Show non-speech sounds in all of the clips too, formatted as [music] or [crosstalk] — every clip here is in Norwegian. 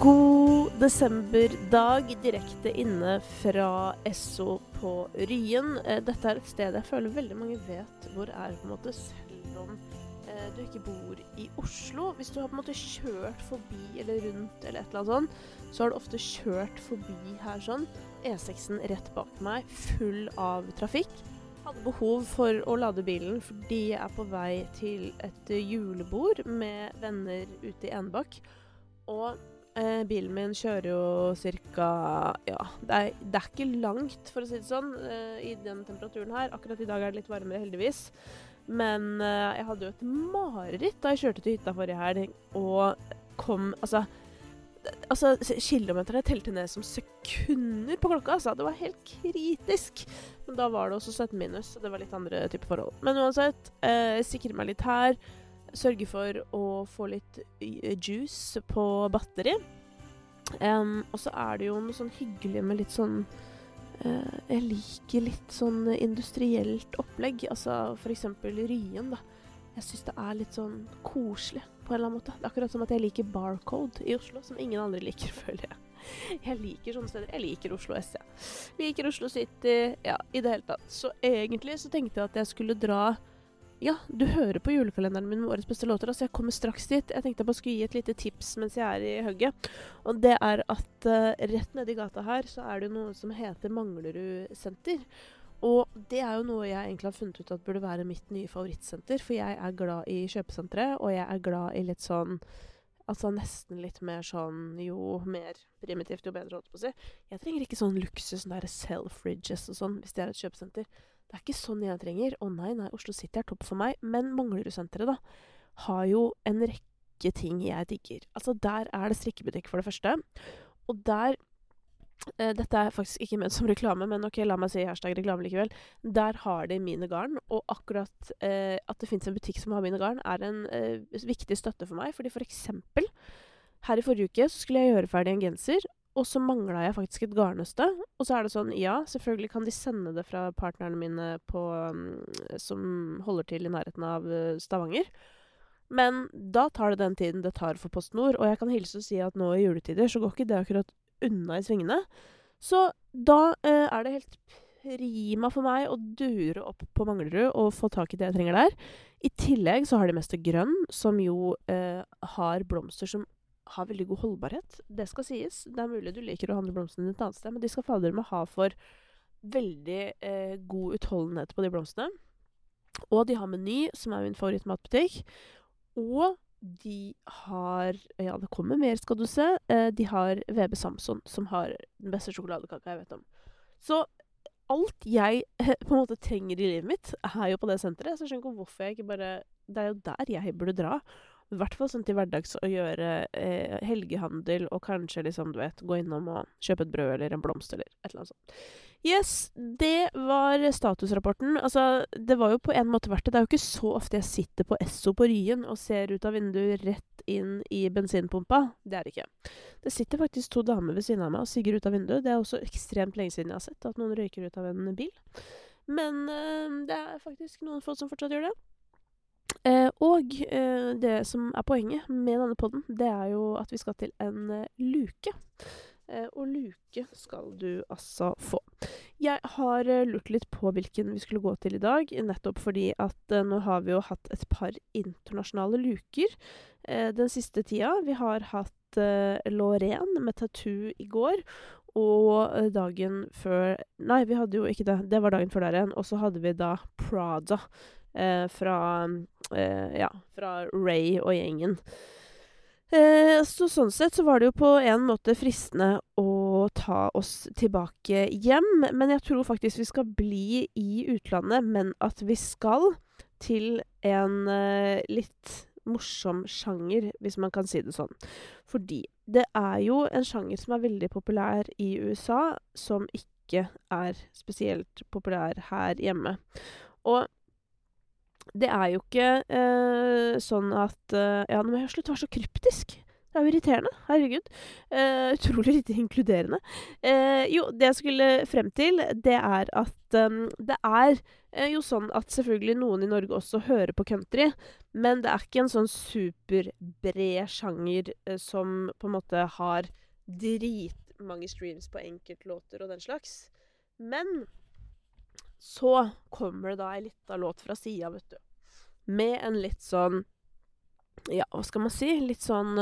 God desemberdag direkte inne fra Esso på Ryen. Eh, Dette er et sted jeg føler veldig mange vet hvor er, på en måte, selv om eh, du ikke bor i Oslo. Hvis du har på en måte kjørt forbi eller rundt eller et eller annet sånt, så har du ofte kjørt forbi her sånn. E6-en rett bak meg, full av trafikk. Hadde behov for å lade bilen fordi jeg er på vei til et julebord med venner ute i Enebakk. Og eh, bilen min kjører jo cirka Ja, det er, det er ikke langt, for å si det sånn, eh, i den temperaturen her. Akkurat i dag er det litt varmere, heldigvis. Men eh, jeg hadde jo et mareritt da jeg kjørte til hytta forrige helg og kom Altså Altså, kilometerne telte ned som sekunder på klokka. Altså. Det var helt kritisk. Men da var det også 17 minus, så det var litt andre typer forhold. Men uansett, eh, sikre meg litt her. Sørge for å få litt eh, juice på batteri. Um, og så er det jo noe sånn hyggelig med litt sånn uh, Jeg liker litt sånn industrielt opplegg. Altså for eksempel Ryen, da. Jeg syns det er litt sånn koselig på en eller annen måte. Det er akkurat som at jeg liker Barcode i Oslo, som ingen andre liker, [laughs] føler jeg. Jeg liker sånne steder. Jeg liker Oslo S, jeg. Liker Oslo City, ja, i det hele tatt. Så egentlig så tenkte jeg at jeg skulle dra Ja, du hører på julekalenderen min med årets beste låter, altså jeg kommer straks dit. Jeg tenkte jeg bare skulle gi et lite tips mens jeg er i hugget. Og det er at uh, rett nedi gata her så er det noe som heter Manglerud senter. Og det er jo noe jeg egentlig har funnet ut at burde være mitt nye favorittsenter. For jeg er glad i kjøpesentre, og jeg er glad i litt sånn Altså nesten litt mer sånn Jo mer primitivt, jo bedre, holdt jeg på å si. Jeg trenger ikke sånn luksus, sånn der self-ridges og sånn, hvis det er et kjøpesenter. Det er ikke sånn jeg trenger. Å nei, nei, Oslo City er topp for meg. Men Manglerudsenteret, da, har jo en rekke ting jeg digger. Altså, der er det strikkebutikk, for det første. Og der eh, Dette er faktisk ikke ment som reklame, men ok, la meg si hashtag reklame likevel. Der har de mine garn, og akkurat eh, at det fins en butikk som har mine garn, er en eh, viktig støtte for meg. Fordi for eksempel, her i forrige uke så skulle jeg gjøre ferdig en genser, og så mangla jeg faktisk et garnnøste. Og så er det sånn, ja, selvfølgelig kan de sende det fra partnerne mine på, mm, som holder til i nærheten av eh, Stavanger. Men da tar det den tiden det tar for Post Nord, og jeg kan hilse og si at nå i juletider så går ikke det akkurat unna i svingene. Så da eh, er det helt prima for meg å dure opp på Manglerud og få tak i det jeg trenger der. I tillegg så har de Mester Grønn, som jo eh, har blomster som har veldig god holdbarhet. Det skal sies. Det er mulig du liker å handle blomstene et annet sted, men de skal fader meg ha for veldig eh, god utholdenhet på de blomstene. Og de har Meny, som er min favorittmatbutikk. Og de har Ja, det kommer mer, skal du se. Eh, de har VB Samson, som har den beste sjokoladekaka jeg vet om. Så alt jeg [laughs] på en måte trenger i livet mitt, er jo på det senteret. Så jeg skjønner ikke hvorfor jeg ikke bare Det er jo der jeg burde dra. I hvert fall sånn til hverdags å gjøre eh, helgehandel og kanskje liksom, du vet, gå innom og kjøpe et brød eller en blomst eller et eller annet sånt. Yes, det var statusrapporten. Altså, det var jo på en måte verdt det. Det er jo ikke så ofte jeg sitter på Esso på Ryen og ser ut av vinduet rett inn i bensinpumpa. Det er det ikke. Det sitter faktisk to damer ved siden av meg og sigger ut av vinduet. Det er også ekstremt lenge siden jeg har sett at noen røyker ut av en bil. Men øh, det er faktisk noen folk som fortsatt gjør det. Eh, og eh, det som er poenget med denne podden, det er jo at vi skal til en eh, luke. Og luke skal du altså få. Jeg har lurt litt på hvilken vi skulle gå til i dag, nettopp fordi at nå har vi jo hatt et par internasjonale luker den siste tida. Vi har hatt Lorraine med tattoo i går. Og dagen før Nei, vi hadde jo ikke det. Det var dagen før der igjen. Og så hadde vi da Prada fra eh, Ja, fra Ray og gjengen. Eh, så sånn sett så var det jo på en måte fristende å ta oss tilbake hjem. Men jeg tror faktisk vi skal bli i utlandet, men at vi skal til en eh, litt morsom sjanger, hvis man kan si det sånn. Fordi det er jo en sjanger som er veldig populær i USA, som ikke er spesielt populær her hjemme. Og det er jo ikke eh, sånn at eh, Ja, nå må jeg slutte å være så kryptisk. Det er jo irriterende. Herregud. Uh, utrolig lite inkluderende. Uh, jo, det jeg skulle frem til, det er at um, det er uh, jo sånn at selvfølgelig noen i Norge også hører på country, men det er ikke en sånn superbred sjanger som på en måte har dritmange streams på enkeltlåter og den slags. Men så kommer det da ei lita låt fra sida, vet du. Med en litt sånn Ja, hva skal man si? Litt sånn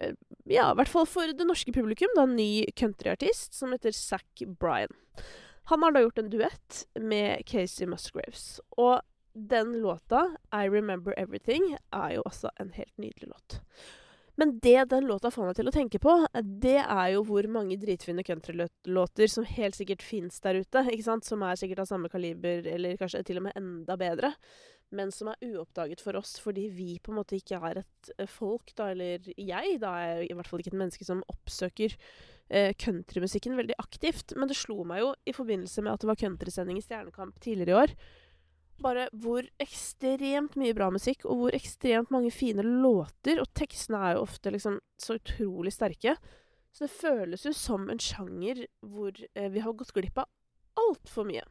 Eh, ja, i hvert fall for det norske publikum, da en ny countryartist som heter Zack Bryan. Han har da gjort en duett med Casey Musgraves. Og den låta, I Remember Everything, er jo også en helt nydelig låt. Men det den låta får meg til å tenke på, det er jo hvor mange dritfine countrylåter som helt sikkert fins der ute, ikke sant? som er sikkert av samme kaliber, eller kanskje til og med enda bedre men som er uoppdaget for oss fordi vi på en måte ikke er et uh, folk, da, eller jeg, da er jeg i hvert fall ikke et menneske som oppsøker uh, countrymusikken veldig aktivt. Men det slo meg jo i forbindelse med at det var countrysending i Stjernekamp tidligere i år, bare hvor ekstremt mye bra musikk, og hvor ekstremt mange fine låter, og tekstene er jo ofte liksom så utrolig sterke. Så det føles jo som en sjanger hvor eh, vi har gått glipp av altfor mye.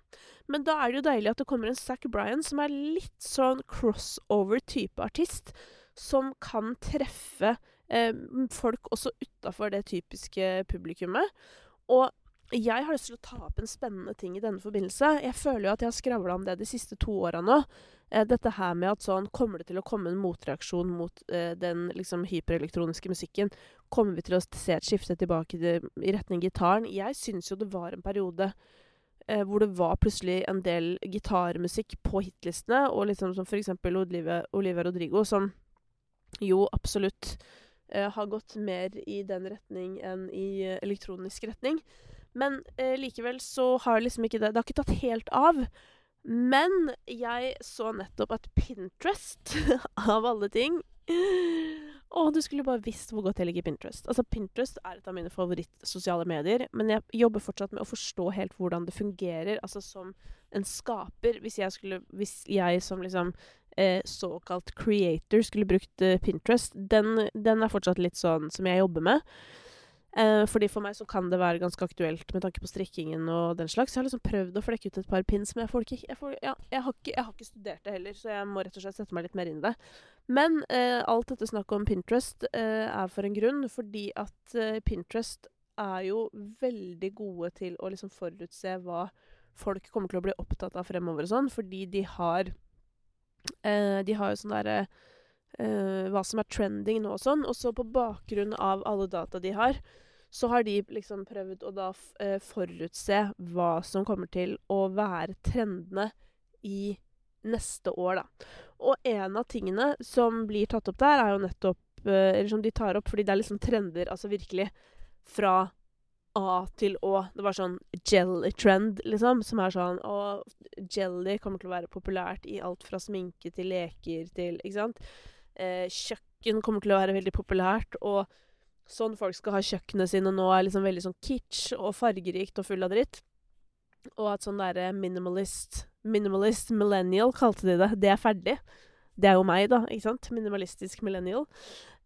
Men da er det jo deilig at det kommer en Zack Bryan som er litt sånn crossover-type artist, som kan treffe eh, folk også utafor det typiske publikummet. Og jeg har lyst til å ta opp en spennende ting i denne forbindelse. Jeg føler jo at jeg har skravla om det de siste to åra nå. Eh, dette her med at sånn Kommer det til å komme en motreaksjon mot eh, den liksom hyperelektroniske musikken? Kommer vi til å se et skifte tilbake til, i retning gitaren? Jeg syns jo det var en periode eh, hvor det var plutselig en del gitarmusikk på hitlistene, og liksom som for eksempel Olivia, Olivia Rodrigo, som jo absolutt eh, har gått mer i den retning enn i eh, elektronisk retning. Men eh, likevel så har liksom ikke det Det har ikke tatt helt av. Men jeg så nettopp at Pinterest, [laughs] av alle ting å, du skulle bare visst hvor godt jeg liker Pinterest. Altså, Pinterest er et av mine favorittsosiale medier, men jeg jobber fortsatt med å forstå helt hvordan det fungerer, altså som en skaper. Hvis jeg skulle Hvis jeg som liksom eh, såkalt creator skulle brukt eh, Pinterest, den, den, er fortsatt litt sånn som jeg jobber med. Eh, fordi For meg så kan det være ganske aktuelt med tanke på strikkingen og den slags. Jeg har liksom prøvd å flekke ut et par pins, men jeg, får ikke, jeg, får, ja, jeg, har ikke, jeg, har ikke, studert det heller, så jeg må rett og slett sette meg litt mer inn i det. Men eh, alt dette snakket om Pinterest eh, er for en grunn, fordi at eh, Pinterest er jo veldig gode til å liksom forutse hva folk kommer til å bli opptatt av fremover og sånn, fordi de har eh, De har jo sånn derre uh, hva som er trending nå og sånn. Og så på bakgrunn av alle data de har, så har de liksom prøvd å da uh, forutse hva som kommer til å være trendene i neste år, da. Og en av tingene som blir tatt opp der, er jo nettopp uh, Eller som de tar opp fordi det er liksom trender, altså virkelig, fra A til Å. Det var sånn jelly-trend, liksom, som er sånn Og jelly kommer til å være populært i alt fra sminke til leker til Ikke sant? Eh, kjøkken kommer til å være veldig populært, og sånn folk skal ha kjøkkenet sine nå, er liksom veldig sånn kitsch og fargerikt og full av dritt. Og at sånn derre minimalist Minimalist millennial, kalte de det. Det er ferdig. Det er jo meg, da. ikke sant? Minimalistisk millennial.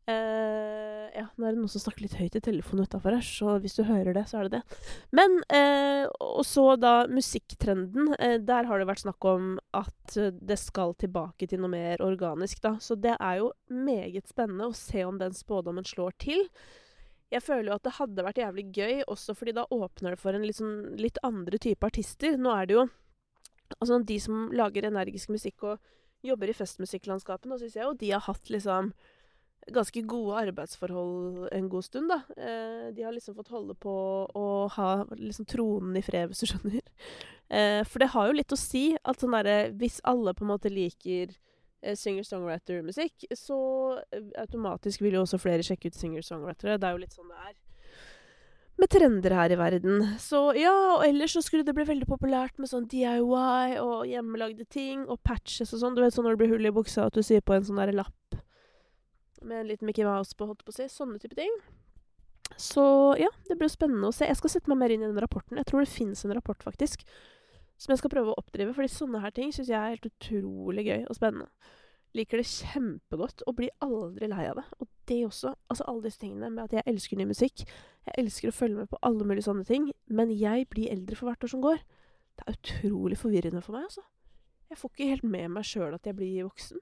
Uh, ja, nå er det noen som snakker litt høyt i telefonen utafor her, så hvis du hører det, så er det det. Men uh, Og så da musikktrenden. Uh, der har det vært snakk om at det skal tilbake til noe mer organisk, da. Så det er jo meget spennende å se om den spådommen slår til. Jeg føler jo at det hadde vært jævlig gøy, også fordi da åpner det for en litt, sånn, litt andre type artister. Nå er det jo Altså, de som lager energisk musikk og jobber i festmusikklandskapet, nå syns jeg jo de har hatt liksom ganske gode arbeidsforhold en god stund, da. Eh, de har liksom fått holde på å ha liksom tronen i fred, hvis du skjønner. Eh, for det har jo litt å si at sånn derre Hvis alle på en måte liker eh, singer-songwriter-musikk, så automatisk vil jo også flere sjekke ut singer-songwritere. Det er jo litt sånn det er. Med trender her i verden. Så ja, og ellers så skulle det bli veldig populært med sånn DIY og hjemmelagde ting og patches og sånn. Du vet sånn når det blir hull i buksa, at du sier på en sånn derre lapp med en liten Mickey Mouse på, holdt på å si. Sånne type ting. Så ja, det blir spennende å se. Jeg skal sette meg mer inn i den rapporten. Jeg tror det fins en rapport, faktisk, som jeg skal prøve å oppdrive. Fordi sånne her ting syns jeg er helt utrolig gøy og spennende. Liker det kjempegodt og blir aldri lei av det. Og det også. Altså alle disse tingene med at jeg elsker ny musikk. Jeg elsker å følge med på alle mulige sånne ting. Men jeg blir eldre for hvert år som går. Det er utrolig forvirrende for meg, altså. Jeg får ikke helt med meg sjøl at jeg blir voksen.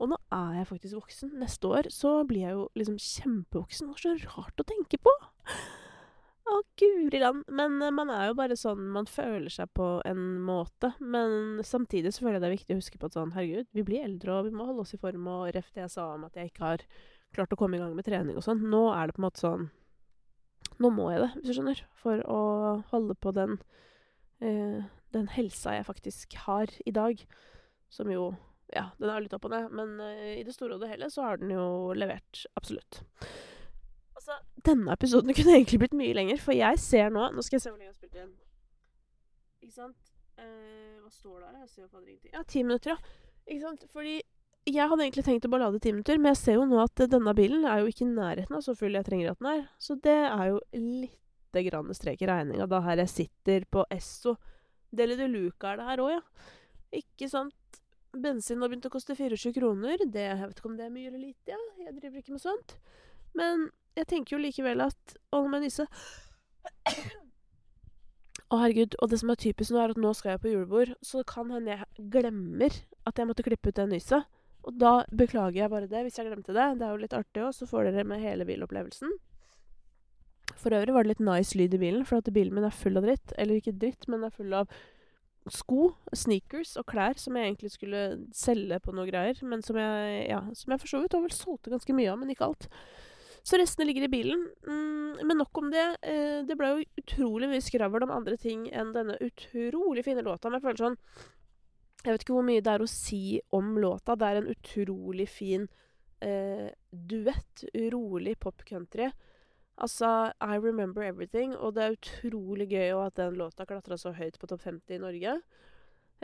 Og nå er jeg faktisk voksen. Neste år så blir jeg jo liksom kjempevoksen. Det er så rart å tenke på. Å, guri land. Men uh, man er jo bare sånn Man føler seg på en måte. Men samtidig så føler jeg det er viktig å huske på at sånn, herregud, vi blir eldre, og vi må holde oss i form. Og ref det jeg sa om at jeg ikke har klart å komme i gang med trening og sånn. Nå er det på en måte sånn Nå må jeg det, hvis du skjønner. For å holde på den eh, den helsa jeg faktisk har i dag. Som jo Ja, den er litt opp og ned, men uh, i det store og det hele så har den jo levert. Absolutt. Altså, denne episoden [laughs] kunne egentlig blitt mye lenger, for jeg ser nå Nå skal jeg se hvor lenge jeg har spilt igjen. Ikke sant? Uh, hva står der? Jeg ser jo ingenting. Ja, ti minutter, ja. Ikke sant? Fordi jeg hadde egentlig tenkt å bare lade ti minutter, men jeg ser jo nå at denne bilen er jo ikke i nærheten av så full jeg trenger at den er. Så det er jo lite grann strek i regninga da her jeg sitter på Esso Deli de Luca er det her òg, ja. Ikke sant? Bensin har begynt å koste 24 kroner. Det, jeg vet ikke om det er mye eller lite, ja. Jeg driver ikke med sånt. Men jeg tenker jo likevel at Å, med disse Å, herregud. Og det som er typisk nå, er at nå skal jeg på julebord. Så kan hende jeg glemmer at jeg måtte klippe ut det nyset. Og da beklager jeg bare det, hvis jeg glemte det. Det er jo litt artig òg, så får dere med hele bilopplevelsen. For øvrig var det litt nice lyd i bilen, for at bilen min er full av dritt. Eller ikke dritt, men er full av sko, sneakers og klær som jeg egentlig skulle selge på noe greier, men som jeg, ja, som jeg for så vidt har vel solgte ganske mye av, men ikke alt. Så restene ligger i bilen. Mm, men nok om det. Eh, det ble jo utrolig mye skravl om andre ting enn denne utrolig fine låta. Men jeg føler sånn Jeg vet ikke hvor mye det er å si om låta. Det er en utrolig fin eh, duett. Rolig pop-country. Altså, I Remember Everything, og det er utrolig gøy at den låta klatra så høyt på topp 50 i Norge.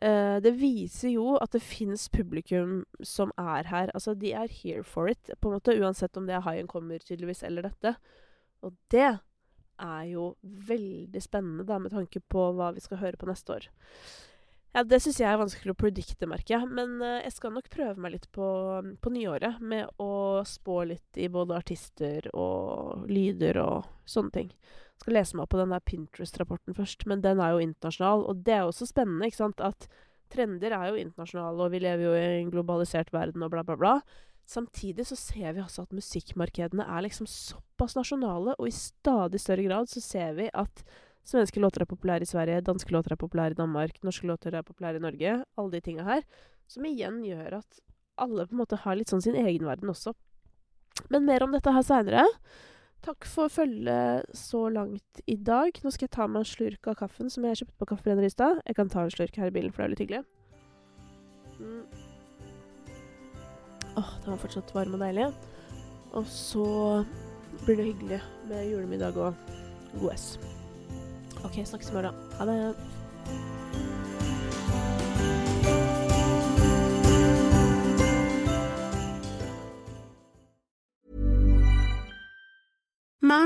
Eh, det viser jo at det fins publikum som er her. Altså, de er here for it, på en måte, uansett om det er Haien Kommer, tydeligvis, eller dette. Og det er jo veldig spennende, da, med tanke på hva vi skal høre på neste år. Ja, Det syns jeg er vanskelig å predikte, merker jeg. Men uh, jeg skal nok prøve meg litt på, på, nyåret med å spå litt i både artister og lyder og sånne ting. Jeg skal lese meg opp på den der Pinterest-rapporten først, men den er jo internasjonal. Og det er også spennende, ikke sant, at trender er jo internasjonale, og vi lever jo i en globalisert verden og bla, bla, bla. Samtidig så ser vi altså at musikkmarkedene er liksom såpass nasjonale, og i stadig større grad så ser vi at Svenske låter er populære i Sverige, danske låter er populære i Danmark, norske låter er populære i Norge. Alle de tinga her. Som igjen gjør at alle på en måte har litt sånn sin egen verden også. Men mer om dette her seinere. Takk for følget så langt i dag. Nå skal jeg ta meg en slurk av kaffen som jeg kjøpte på Kaffebrenner i stad. Jeg kan ta en slurk her i bilen, for det er litt hyggelig. Mm. Åh, den var fortsatt varm og deilig. Og så blir det hyggelig med julemiddag og god S. OK, snakkes i morgen. Ha det.